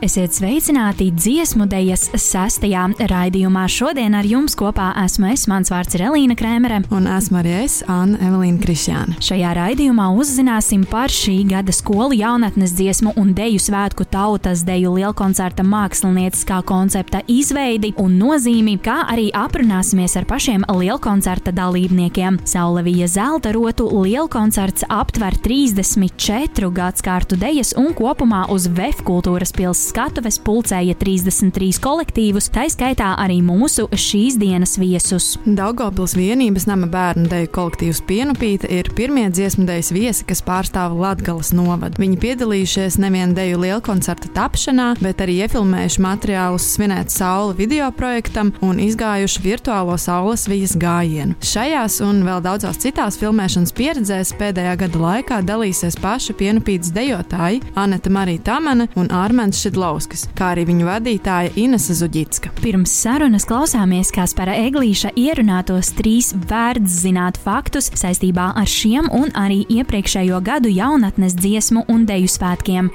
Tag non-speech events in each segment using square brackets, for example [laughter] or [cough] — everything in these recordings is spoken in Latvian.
Esiet sveicināti dziesmu dēļas sestajā raidījumā. Šodien ar jums kopā esmu es, mans vārds ir Elīna Krēmere. Un esmu arī es, Anna Evelīna Krišjāna. Šajā raidījumā uzzināsim par šī gada skolu jaunatnes dziesmu un deju svētku tautas deju lielkoncerta mākslinieckā koncepta izveidi un nozīmi, kā arī aprunāsimies ar pašiem lielkoncerta dalībniekiem. Saulavija zelta rotu lielkoncerts aptver 34 gadskārtu dejas un kopumā uz VF kultūras pilsētas skatuves pulcēja 33 kolektīvus, tā skaitā arī mūsu šīs dienas viesus. Daugopils vienības nama bērnu deju kolektīvs Pienupīte ir pirmie dziesmu dejas viesi, kas pārstāv Latgales novadu. Viņi piedalījušies nevien deju lielkoncerta tapšanā, bet arī iefilmējuši materiālus Svinēt sauli video projektam un izgājuši virtuālo saules vijas gājienu. Šajās un vēl daudzās citās filmēšanas pieredzēs pēdējā gada laikā dalīsies paši Pienupītes dejotāji Aneta Marija Tamane un Ārmens Šidlāns. Šidlauskas, kā arī viņu vadītāja Inese Zuģitska. Pirms sarunas klausāmies Kaspara Eglīša ierunātos trīs vērts zināt faktus saistībā ar šiem un arī iepriekšējo gadu jaunatnes dziesmu un deju svētkiem.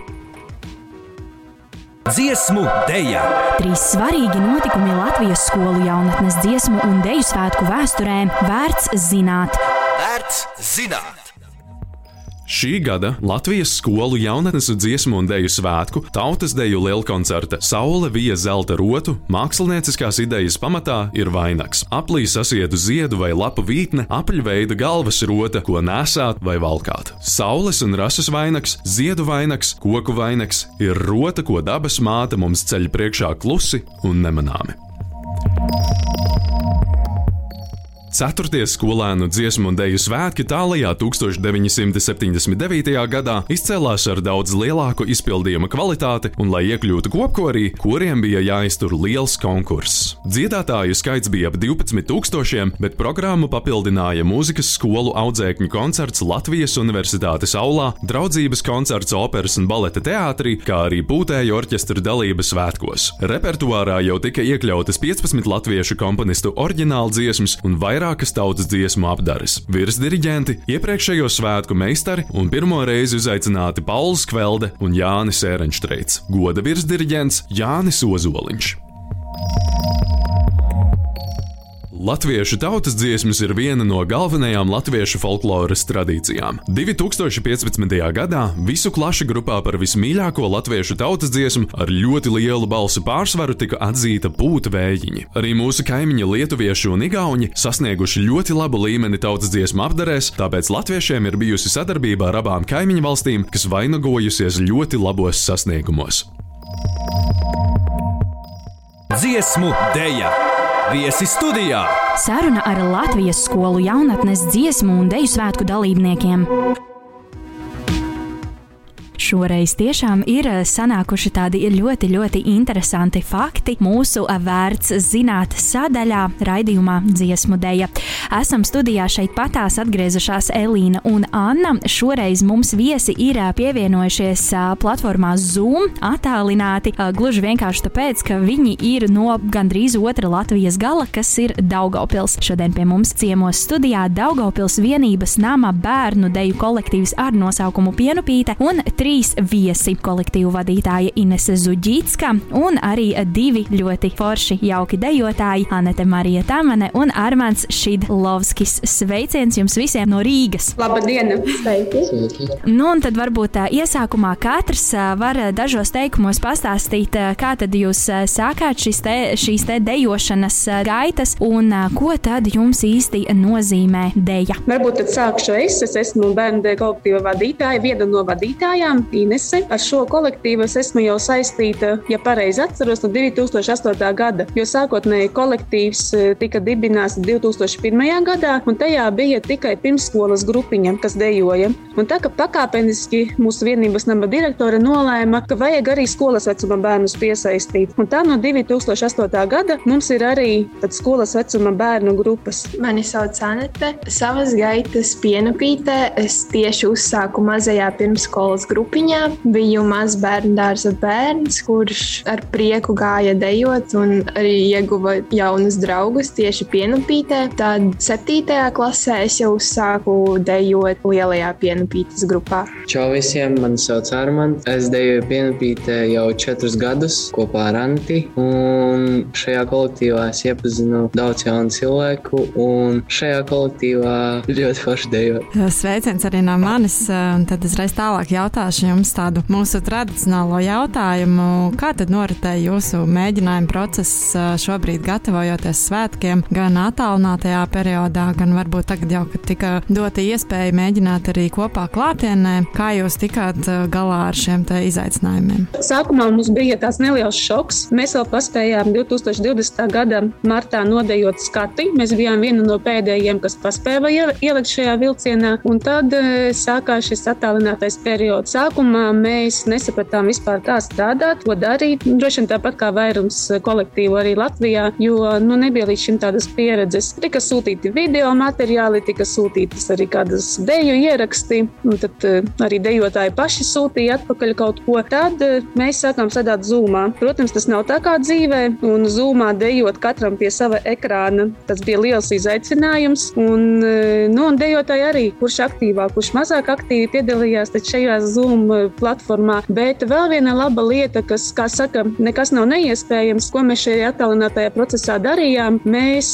Dziesmu dēļa! Trīs svarīgi notikumi Latvijas skolu jaunatnes dziesmu un deju svētku vēsturē vērts zināt. Vērts zināt! Šī gada Latvijas skolu jaunatnes dziesmu un dēļu svētku tautas deju lielkoncerta Saule vija zelta rotu mākslinieckās idejas pamatā ir vainags. Aplī sasietu ziedu vai lapu vītne, apaļveida galvas rota, ko nesāt vai valkāt. Saules un rases vainags, ziedu vainags, koku vainags ir rota, ko dabas māte mums ceļ priekšā klusi un nemanāmi. Ceturtie skolēnu dziesmu un dēļu svētki tālajā 1979. gadā izcēlās ar daudz lielāku izpildījuma kvalitāti, un, lai iekļūtu kopkorī, kuriem bija jāiztur liels konkurss. Dziedātāju skaits bija ap 12,000, bet programmu papildināja mūzikas skolu audzēkņu koncerts Latvijas Universitātes aulā, draudzības koncerts operas un baleta teātrī, kā arī pūtēju orķestra dalības svētkos. Repertuārā jau tika iekļautas 15 latviešu komponistu oriģināla dziesmas un vairāk vairākas tautas dziesmu apdares, virsdiriģenti, iepriekšējo svētku meistari un pirmo reizi uzaicināti Pauls Kvelde un Jānis Ērenštreits, goda virsdiriģents Jānis Ozoliņš. Latviešu tautas dziesmas ir viena no galvenajām latviešu folkloras tradīcijām. 2015. gadā visu klašu grupā par vismīļāko latviešu tautas dziesmu ar ļoti lielu balsu pārsvaru tika atzīta pūta vējiņi. Arī mūsu kaimiņi lietuvieši un igauņi sasnieguši ļoti labu līmeni tautas dziesmu apdarēs, tāpēc latviešiem ir bijusi sadarbība ar abām kaimiņu valstīm, kas vainagojusies ļoti labos sasniegumos. Dziesmu dēļa! Viesi studijā! Saruna ar Latvijas skolu jaunatnes dziesmu un deju svētku dalībniekiem. Šoreiz tiešām ir sanākuši tādi ļoti, ļoti interesanti fakti mūsu vērts zināt sadaļā raidījumā dziesmu dēļa. Esam studijā šeit patās atgriezušās Elīna un Anna. Šoreiz mums viesi ir pievienojušies platformā Zoom attālināti, gluži vienkārši tāpēc, ka viņi ir no gandrīz otra Latvijas gala, kas ir Daugopils. Šodien pie mums ciemos studijā Daugopils vienības nama bērnu deju kolektīvs ar nosaukumu Pienupīte un trīs viesi - kolektīvu vadītāja Inese Zuģītska un arī divi ļoti forši jauki dejotāji - Anete Marija Tamane un Armāns Šidlovskis. Sveiciens jums visiem no Rīgas! Labdien! Sveiki! Nu, un tad varbūt iesākumā katrs var dažos teikumos pastāstīt, kā tad jūs sākāt šis te, šīs te dejošanas gaitas un ko tad jums īsti nozīmē deja. Varbūt tad sākšu es. Es esmu bērnu kolektīva vadītāja, viena no vadītājām. Inese. Ar šo kolektīvu es esmu jau saistīta, ja pareizi atceros, no 2008. gada, jo sākotnēji kolektīvs e, tika dibināts 2001. gadā, un tajā bija tikai pirmsskolas grupiņa, kas dejoja. Un tā kā pakāpeniski mūsu vienības nama direktore nolēma, ka vajag arī skolas vecuma bērnus piesaistīt. Un tā no 2008. gada mums ir arī skolas vecuma bērnu grupas. Mani sauc Anete. Savas gaitas pienopītē es tieši uzsāku mazajā pirmsskolas grupiņā. Biju mazs bērnu dārza bērns, kurš ar prieku gāja dejot un arī ieguva jaunus draugus tieši pienopītē. Tad 7. klasē es jau uzsāku dejot lielajā pienopītes grupā. Čau visiem, mani sauc Armand. Es dejoju pienopītē jau četrus gadus kopā ar Anti. Un šajā kolektīvā es iepazinu daudz jaunu cilvēku. Un šajā kolektīvā ļoti forši dejot. Sveiciens arī no manis. Tad es reiz tālāk jautāšu jums tādu mūsu tradicionālo jautājumu. Kā tad noritēja jūsu mēģinājuma process šobrīd gatavojoties svētkiem, gan attālinātajā periodā, gan varbūt tagad jau, kad tika dota iespēja mēģināt arī kopā klātienē? Kā jūs tikāt galā ar šiem izaicinājumiem? Sākumā mums bija tāds neliels šoks. Mēs vēl paspējām 2020. gada martā nodejot skati. Mēs bijām viena no pēdējiem, kas paspēja ielikt šajā vilcienā. Un tad sākās šis attālinātais periods. Sākumā mēs nesapratām vispār, kā strādāt, ko darīt. Droši vien tāpat kā vairums kolektīvu arī Latvijā, jo nu, nebija līdz šim tādas pieredzes. Tika sūtīti video materiāli, tika sūtītas arī kādas deju ieraksti, un tad e, arī dejotāji paši sūtīja atpakaļ kaut ko. Tad e, mēs sākām strādāt Zoomā. Protams, tas nav tā kā dzīvē, un Zoomā dejot katram pie sava ekrāna. Tas bija liels izaicinājums. Un, nu, un dejotāji arī, kurš aktīvāk, kurš mazāk aktīvi piedalījās šajā Zoom platformā. Bet vēl viena laba lieta, kas, kā saka, nekas nav neiespējams, ko mēs šajā attālinātajā procesā darījām, mēs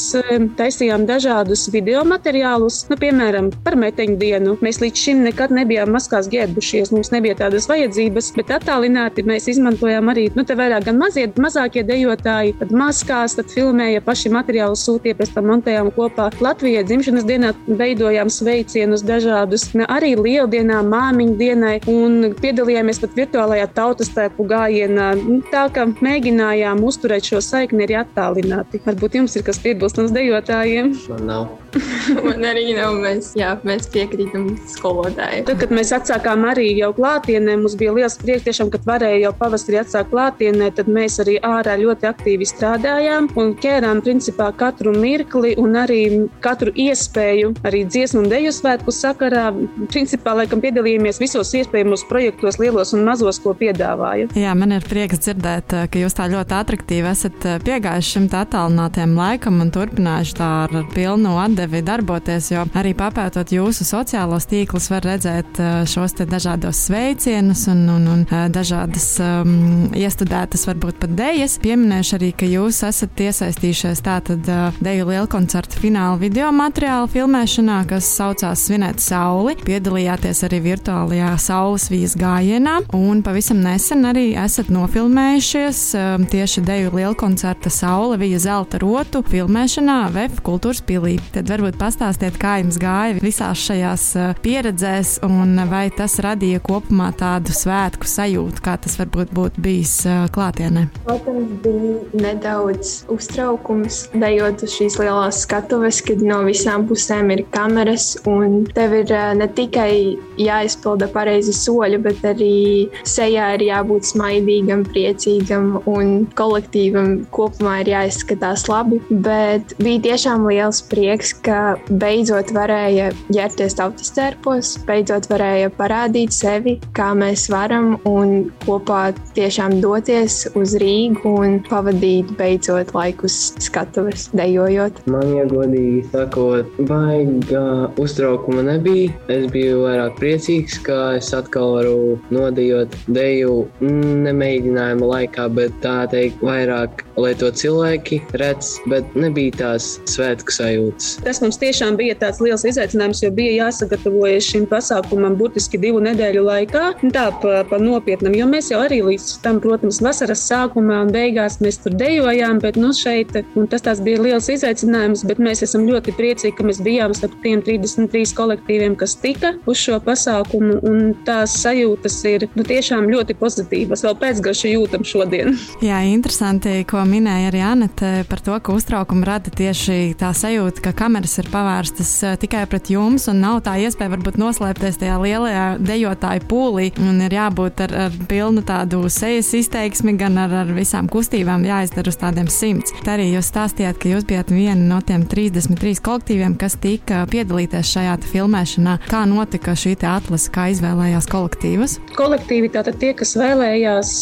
taisījām dažādus video materiālus, nu, piemēram, par meteņu dienu. Mēs līdz šim nekad nebijām maskās ģērbušies, mums nebija tādas vajadzības, bet attālināti mēs izmantojām arī, nu, te vairāk gan mazie, mazākie dejotāji, tad maskās, tad filmēja paši materiālus, sūtīja, pēc tam montējām kopā Latvijai dzimšanas dienā veidojām sveicienus dažādus, arī lieldienā, māmiņu dienai, un piedalījāmies pat virtuālajā tautas tēpu gājienā. Nu, tā kā mēģinājām uzturēt šo saikni arī attālināti. Varbūt jums ir kas piebilstams dejotājiem? Man nav. [laughs] Man arī nav. Mēs, jā, mēs piekrītam skolotājai. Tad, kad mēs atsākām arī jau klātienē, mums bija liels prieks, tiešām, kad varēja jau pavasarī atsākt klātienē, tad mēs arī ārā ļoti aktīvi strādājām un ķērām principā katru mirkli un arī katru iespēju arī dziesmu un deju svētku sakarā. Principā, laikam, piedalījāmies visos iespējamos projektos, lielos un mazos, ko piedāvāja. Jā, man ir prieks dzirdēt, ka jūs tā ļoti attraktīvi esat piegājuši šim attālinātajam laikam un turpinājuši tā ar pilnu atdevi darboties, jo arī papētot jūsu sociālos tīklus var redzēt šos te dažādos sveicienus un, un, un dažādas um, iestudētas varbūt pat dejas. Pieminēšu arī, ka jūs esat iesaistījušies tātad deju lielkoncertu fināla video materiālu filmēšanā, kas saucās Svinēt sauli. Piedalījāties arī virtuālajā saules vīzes gājienā, un pavisam nesen arī esat nofilmējušies um, tieši deju lielkoncerta saule vija zelta rotu filmēšanā VF kultūras pilī. Tad varbūt pastāstiet, kā jums gāja visās šajās uh, pieredzēs, un vai tas radīja kopumā tādu svētku sajūtu, kā tas varbūt būtu bijis uh, klātienē. Protams, bija nedaudz uztraukums, dejot uz šīs lielās skatuves, kad no visām pusēm ir kameras, un tev ir uh, ne tikai jāizpilda pareizi soļi, bet arī sejā ir jābūt smaidīgam, priecīgam un kolektīvam kopumā ir jāizskatās labi. Bet bija tiešām liels prieks, ka beidzot varēja ģērties tautas tērpos, beidzot varēja parādīt sevi, kā mēs varam un kopā tiešām doties uz Rīgu un pavadīt beidzot laikus skatuves dejojot. Man, ja godīgi sakot, baigā uztraukuma nebija. Es biju vairāk priecīgs, ka es atkal varu nodejot deju nemēģinājuma laikā, bet tā teikt, vairāk lai to cilvēki redz, bet nebija tās svētku sajūtas. Tas mums tiešām bija tāds liels izaicinājums, jo bija jāsagatavojas šim pasākumam burtiski divu nedēļu laikā. Tā pa, pa nopietnam, jo mēs jau arī līdz tam, protams, vasaras sākumā un beigās mēs tur dejojām, bet nu šeit tas bija liels izaicinājums, bet mēs esam ļoti priecīgi, ka mēs bijām starp tiem 33 kolektīviem, kas tika uz šo pasākumu, un tās sajūtas ir nu, tiešām ļoti pozitīvas. Vēl pēcgašu jūtam šodien. Jā, interesanti, ko minēja arī Anete par to, ka uztraukumu rada tieši tā sajūta, ka kameras ir pavērstas eh, tikai pret jums un nav tā iespēja varbūt noslēpties tajā lielajā dejotāju pūlī un ir jābūt ar, ar pilnu tādu sejas izteiksmi, gan ar, ar visām kustībām jāizdara uz tādiem simts. Tā arī jūs stāstījāt, ka jūs bijat viena no tiem 33 kolektīviem, kas tika piedalīties šajā filmēšanā. Kā notika šī atlase, kā izvēlējās kolektīvus? Kolektīvi tātad tie, kas vēlējās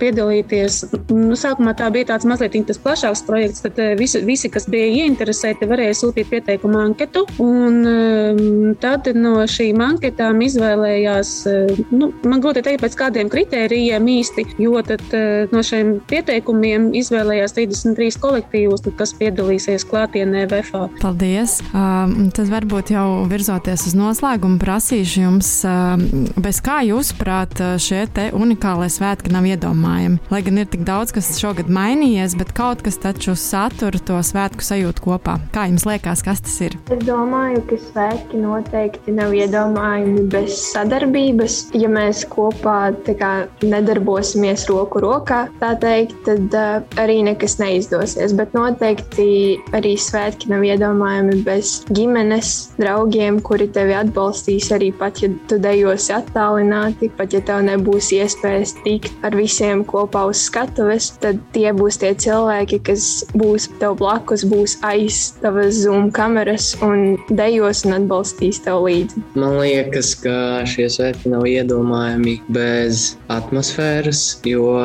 piedalīties, nu, sākumā tā bija tāds mazliet tas plašāks projekts, tad visi, visi kas bija ieinteresēti, varēja sūtīt pieteikumu anketu. Un tad no šīm anketām izvēlējās, nu, man grūti teikt, pēc kādiem kritērijiem īsti, jo tad no šiem pieteikumiem izvēlējās 33 kolektīvus, kas piedalīsies klātienē VFA. Paldies! Uh, tad varbūt jau virzoties uz noslēgumu prasīšu jums, uh, bez kā jūsuprāt šie te unikālai svētki nav iedomājami? Lai gan ir tik daudz, kas šogad mainījies, bet kaut kas taču satur to svētku sajūtu kopā. Kā jums liekas, kas tas ir? Es domāju, ka svētki noteikti nav iedomājami bez sadarbības. Ja mēs kopā kā, nedarbosimies roku rokā, tā teikt, tad uh, arī nekas neizdosies. Bet noteikti arī svētki nav iedomājami bez ģimenes, draugiem, kuri tevi atbalstīs arī pat, ja tu dejosi attālināti, pat ja tev nebūs iespējas tikt ar visiem kopā uz skatuves, tad tie būs tie cilvēki, kas būs tev blakus, būs aiz tavas zoom kameras un dejos un atbalstīs tev līdzi. Man liekas, ka šie svētki nav iedomājami bez atmosfēras, jo,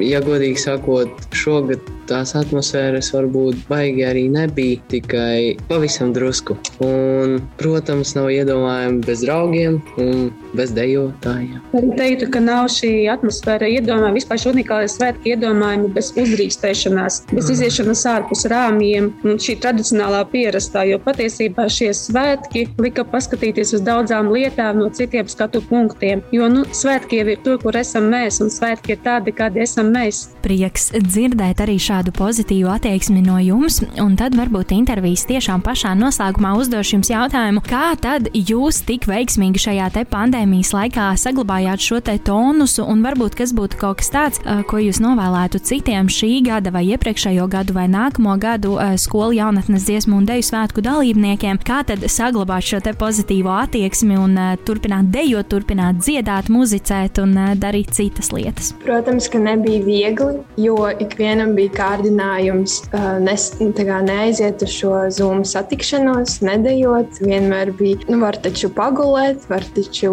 ja godīgi sakot, šogad tās atmosfēras varbūt baigi arī nebija, tikai pavisam drusku. Un, protams, nav iedomājami bez draugiem un bez dejotājiem. Arī teiktu, ka nav šī atmosfēra iedomājama, vispār šī unikālā svētki iedomājami bez uzdrīkstēšanās, bez mm. iziešanas ārpus rāmjiem un šī tradicionālā pierastā, jo patiesībā šie svētki lika paskatīties uz daudzām lietām no citiem skatu punktiem. Jo nu, svētki jau ir tur, kur esam mēs, un svētki ir tādi, kādi esam mēs. Prieks dzirdēt arī šādu tādu pozitīvu attieksmi no jums, un tad varbūt intervijas tiešām pašā noslēgumā uzdošu jums jautājumu, kā tad jūs tik veiksmīgi šajā te pandēmijas laikā saglabājāt šo te tonusu, un varbūt kas būtu kaut kas tāds, ko jūs novēlētu citiem šī gada vai iepriekšējo gadu vai nākamo gadu skolu jaunatnes dziesmu un deju svētku dalībniekiem, kā tad saglabāt šo te pozitīvo attieksmi un turpināt dejot, turpināt dziedāt, muzicēt un darīt citas lietas. Protams, ka nebija viegli, jo ikvienam bija kā kārdinājums nes, neaiziet uz šo zūmu satikšanos, nedējot. Vienmēr bija, nu, var taču pagulēt, var taču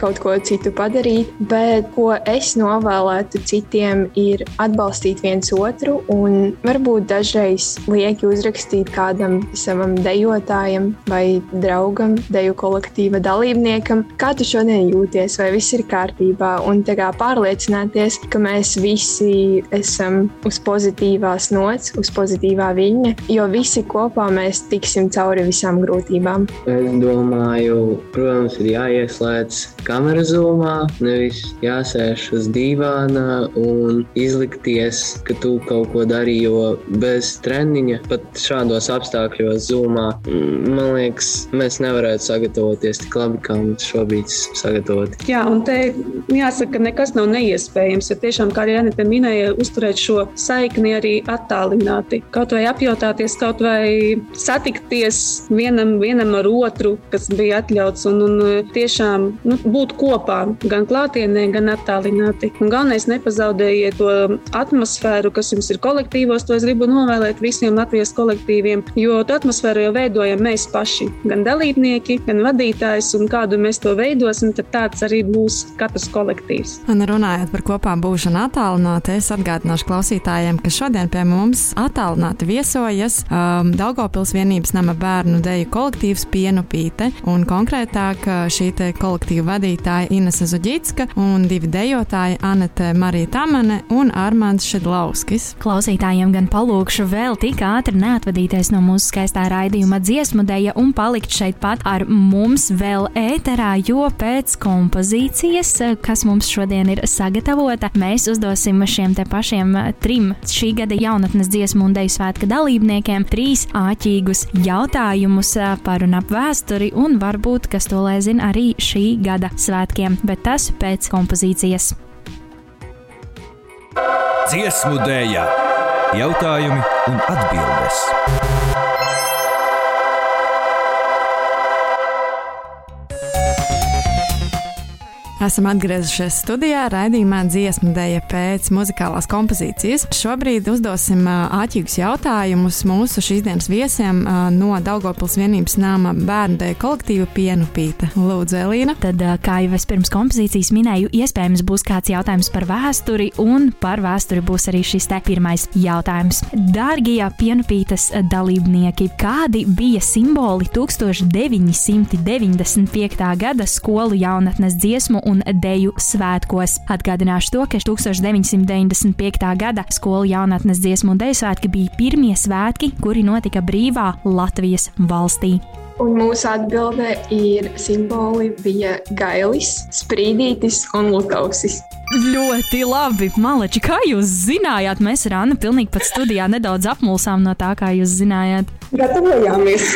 kaut ko citu padarīt. Bet ko es novēlētu citiem, ir atbalstīt viens otru un varbūt dažreiz lieki uzrakstīt kādam savam dejotājam vai draugam, deju kolektīva dalībniekam, kā tu šodien jūties, vai viss ir kārtībā. Un kā, pārliecināties, ka mēs visi esam uz pozitīvu pozitīvās nots, uz pozitīvā viņa, jo visi kopā mēs tiksim cauri visām grūtībām. Es domāju, protams, ir jāieslēdz kamera zumā, nevis jāsēž uz dīvāna un izlikties, ka tu kaut ko dari, jo bez treniņa pat šādos apstākļos zumā, man liekas, mēs nevarētu sagatavoties tik labi, kā mums šobrīd sagatavot. Jā, un te jāsaka, nekas nav neiespējams, jo tiešām, kā Anita minēja, uzturēt šo saikni arī attālināti. Kaut vai apjautāties, kaut vai satikties vienam, vienam ar otru, kas bija atļauts, un, un tiešām nu, būt kopā, gan klātienē, gan attālināti. Un galvenais nepazaudējiet to atmosfēru, kas jums ir kolektīvos, to es gribu novēlēt visiem Latvijas kolektīviem, jo to atmosfēru jau veidojam mēs paši, gan dalībnieki, gan vadītājs, un kādu mēs to veidosim, tad tāds arī būs katrs kolektīvs. Un runājot par kopā būšanu attālināti, es atgādināšu klausītājiem, ka šodien šodien pie mums attālināti viesojas um, Daugopils vienības nama bērnu deju kolektīvs Pienupīte, un konkrētāk uh, šī te kolektīva vadītāja Inese Zuģitska un divi dejotāji Anete Marija Tamane un Armands Šedlau. Bauskis. Klausītājiem gan palūkšu vēl tik ātri neatvadīties no mūsu skaistā raidījuma dziesmu dēļa un palikt šeit pat ar mums vēl ēterā, jo pēc kompozīcijas, kas mums šodien ir sagatavota, mēs uzdosim šiem te pašiem trim šī gada jaunatnes dziesmu un deju svētka dalībniekiem trīs āķīgus jautājumus par un ap vēsturi un varbūt, kas to lai zina, arī šī gada svētkiem, bet tas pēc kompozīcijas. Dziesmu dēļa, jautājumi un atbildes. Esam atgriezušies studijā, raidījumā dziesmu dēļa pēc muzikālās kompozīcijas. Šobrīd uzdosim āķīgus jautājumus mūsu šīsdienas viesiem no Daugopils vienības nama bērnu dēļa kolektīva Pienu Pīta. Lūdzu, Elīna. Tad, kā jau es pirms kompozīcijas minēju, iespējams būs kāds jautājums par vēsturi, un par vēsturi būs arī šis te pirmais jautājums. Dārgie Pienu Pītas dalībnieki, kādi bija simboli 1995. gada skolu jaunatnes dziesmu un deju svētkos. Atgādināšu to, ka 1995. gada skolu jaunatnes dziesmu un deju svētki bija pirmie svētki, kuri notika brīvā Latvijas valstī. Un mūsu atbilde ir simboli bija gailis, sprīdītis un lutausis. Ļoti labi, Maleči, kā jūs zinājāt? Mēs ar Annu pilnīgi pat studijā nedaudz apmulsām no tā, kā jūs zinājāt. Gatavojāmies!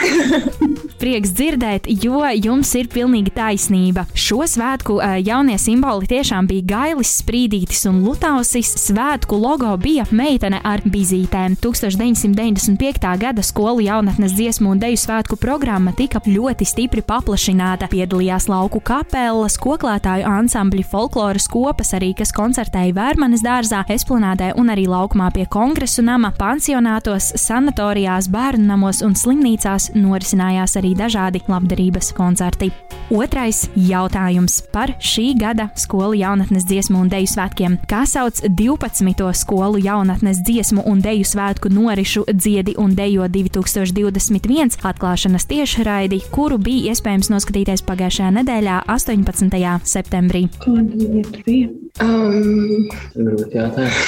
[laughs] Prieks dzirdēt, jo jums ir pilnīgi taisnība. Šo svētku jaunie simboli tiešām bija gailis, sprīdītis un lutausis. Svētku logo bija meitene ar bizītēm. 1995. gada skolu jaunatnes dziesmu un deju svētku programma tika ļoti stipri paplašināta. Piedalījās lauku kapelas, koklētāju ansambļi, folkloras kopas, arī kas koncertēja Vērmanes dārzā, esplanādē un arī laukumā pie kongresu nama, pansionātos, sanatorijās, bērnu namos un slimnīcās norisinājās arī dažādi labdarības koncerti. Otrais jautājums par šī gada skolu jaunatnes dziesmu un deju svētkiem. Kā sauc 12. skolu jaunatnes dziesmu un deju svētku norišu dziedi un dejo 2021 atklāšanas tiešraidi, kuru bija iespējams noskatīties pagājušajā nedēļā, 18. septembrī? Bija? Um, Grūti jautājums.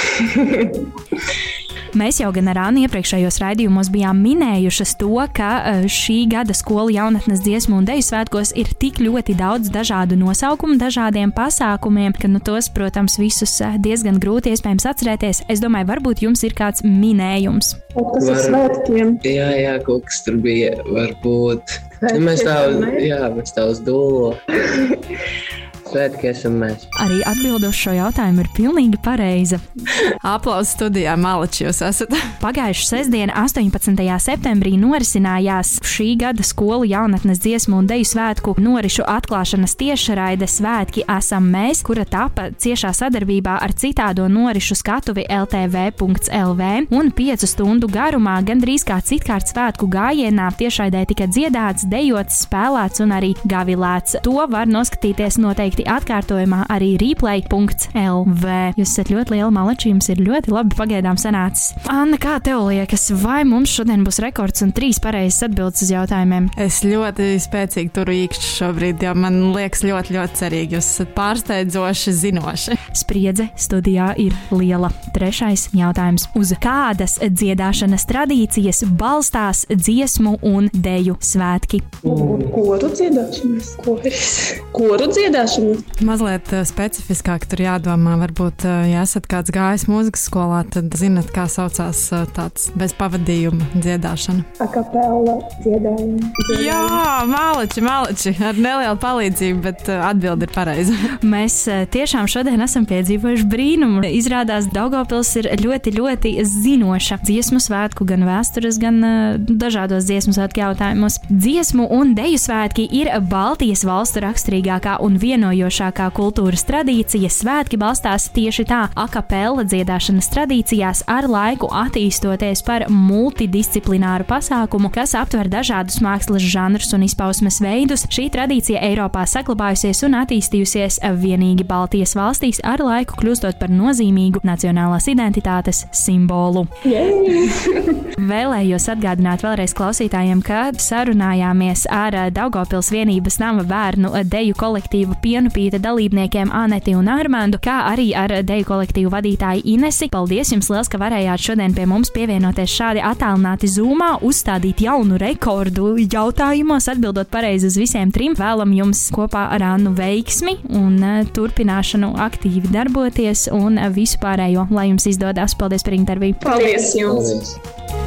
Mēs jau gan ar Annu iepriekšējos raidījumos bijām minējušas to, ka šī gada skolu jaunatnes dziesmu un deju svētkos ir tik ļoti daudz dažādu nosaukumu, dažādiem pasākumiem, ka nu, tos, protams, visus diezgan grūti iespējams atcerēties. Es domāju, varbūt jums ir kāds minējums. Kaut kas ar svētkiem. Jā, jā, kaut kas tur bija. Varbūt. Nu, mēs tā, jā, mēs tā uz dūlo. [laughs] Svētki esam mēs. Arī atbildot šo jautājumu ir pilnīgi pareiza. [laughs] Aplausos studijā, Malači, jūs esat. [laughs] Pagājušā sestdiena, 18. septembrī, norisinājās šī gada skolu jaunatnes dziesmu un deju svētku norišu atklāšanas tiešraide Svētki esam mēs, kura tapa ciešā sadarbībā ar citādo norišu skatuvi LTV.LV un piecu stundu garumā gandrīz kā citkārt svētku gājienā tiešraidē tika dziedāts, dejots, spēlēts un arī gavilēts. To var noskatīties noteikti atkārtojumā arī replay.lv. Jūs esat ļoti liela maleči, jums ir ļoti labi pagaidām sanācis. Anna, kā tev liekas, vai mums šodien būs rekords un trīs pareizas atbildes uz jautājumiem? Es ļoti spēcīgi turu īkšķi šobrīd, jo man liekas ļoti, ļoti cerīgi. Jūs esat pārsteidzoši zinoši. Spriedze studijā ir liela. Trešais jautājums. Uz kādas dziedāšanas tradīcijas balstās dziesmu un deju svētki? Koru dziedāšanas, koris. Koru dziedāšana. Mazliet uh, specifiskāk tur jādomā. Varbūt, uh, ja esat kāds gājis mūzikas skolā, tad zinat, kā saucās uh, tāds bez pavadījuma dziedāšana. Akapela dziedājuma. Jā, mālači, mālači, ar nelielu palīdzību, bet atbildi ir pareiza. [laughs] Mēs tiešām šodien esam piedzīvojuši brīnumu. Izrādās, Daugopils ir ļoti, ļoti zinoša dziesmu svētku, gan vēstures, gan dažādos dziesmu svētku jautājumos. Dziesmu un deju svētki ir Baltijas valstu raksturīgākā un vienojošākā kultūras tradīcija. Svētki balstās tieši tā akapela dziedāšanas tradīcijās, ar laiku attīstoties par multidisciplināru pasākumu, kas aptver dažādus mākslas žanrus un izpausmes veidus. Šī tradīcija Eiropā saglabājusies un attīstījusies vienīgi Baltijas valstīs, ar laiku kļūstot par nozīmīgu nacionālās identitātes simbolu. [laughs] Vēlējos atgādināt vēlreiz klausītājiem, ka sarunājāmies ar Daugopils vienības nama bērnu deju kolektīvu Pienu pienupīta dalībniekiem Aneti un Armandu, kā arī ar deju kolektīvu vadītāju Inesi. Paldies jums liels, ka varējāt šodien pie mums pievienoties šādi attālināti zūmā, uzstādīt jaunu rekordu jautājumos, atbildot pareizi uz visiem trim. Vēlam jums kopā ar Annu veiksmi un uh, turpināšanu aktīvi darboties un visu pārējo, lai jums izdodas. Paldies par interviju! Paldies jums! Paldies.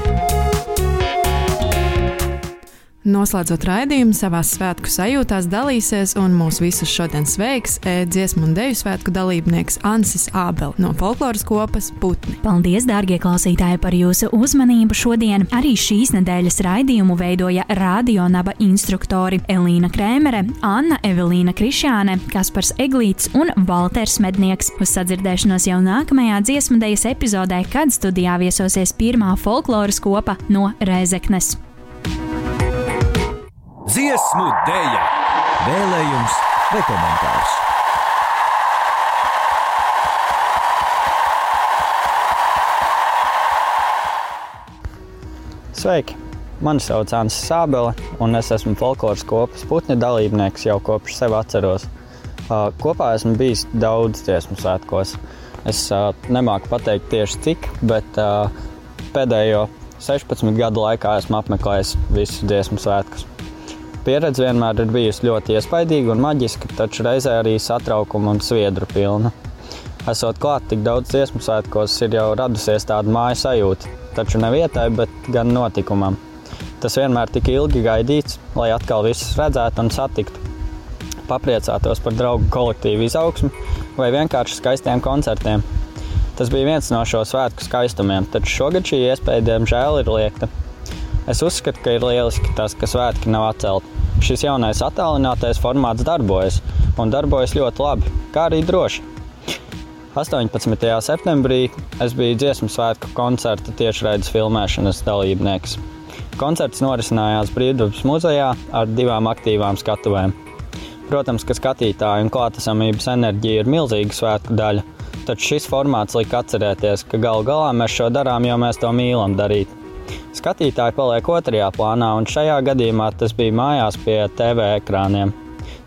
Noslēdzot raidījumu, savā svētku sajūtās dalīsies un mūs visus šodien sveiks dziesmu un deju svētku dalībnieks Ansis Ābel no folkloras kopas Putni. Paldies, dārgie klausītāji, par jūsu uzmanību šodien. Arī šīs nedēļas raidījumu veidoja radionaba instruktori Elīna Krēmere, Anna Evelīna Krišāne, Kaspars Eglīts un Valters Mednieks. Uz sadzirdēšanos jau nākamajā dziesmu dejas epizodē, kad studijā viesosies pirmā folkloras kopa no Rēzeknes. Dziesmu dēļa, vēlējums vai komentārs. Sveiki! Mani sauc Ansis Sābele, un es esmu folkloras kopas putni dalībnieks jau kopš sev atceros. Uh, kopā esmu bijis daudz dziesmu svētkos. Es uh, nemāku pateikt tieši cik, bet uh, pēdējo 16 gadu laikā esmu apmeklējis visus dziesmu svētkus. Pieredze vienmēr ir bijusi ļoti iespaidīga un maģiska, taču reizē arī satraukuma un sviedru pilna. Esot klāt tik daudz dziesmu svētkos, ir jau radusies tāda māja sajūta, taču ne vietai, bet gan notikumam. Tas vienmēr tik ilgi gaidīts, lai atkal visus redzētu un satiktu. Papriecātos par draugu kolektīvu izaugsmu vai vienkārši skaistiem koncertiem. Tas bija viens no šo svētku skaistumiem, taču šogad šī iespēja diemžēl ir liekta. Es uzskatu, ka ir lieliski tas, ka svētki nav atcelti. Šis jaunais attālinātais formāts darbojas, un darbojas ļoti labi, kā arī droši. 18. septembrī es biju dziesmu svētku koncerta tiešraides filmēšanas dalībnieks. Koncerts norisinājās Brīvdabas muzejā ar divām aktīvām skatuvēm. Protams, ka skatītāju un klātesamības enerģija ir milzīga svētku daļa, taču šis formāts lika atcerēties, ka galu galā mēs šo darām, jo mēs to mīlam darīt. Skatītāji paliek otrajā plānā, un šajā gadījumā tas bija mājās pie TV ekrāniem.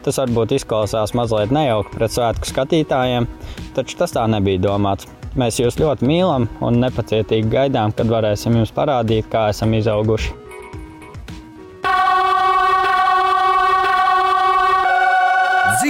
Tas varbūt izklausās mazliet nejauki pret svētku skatītājiem, taču tas tā nebija domāts. Mēs jūs ļoti mīlam un nepacietīgi gaidām, kad varēsim jums parādīt, kā esam izauguši.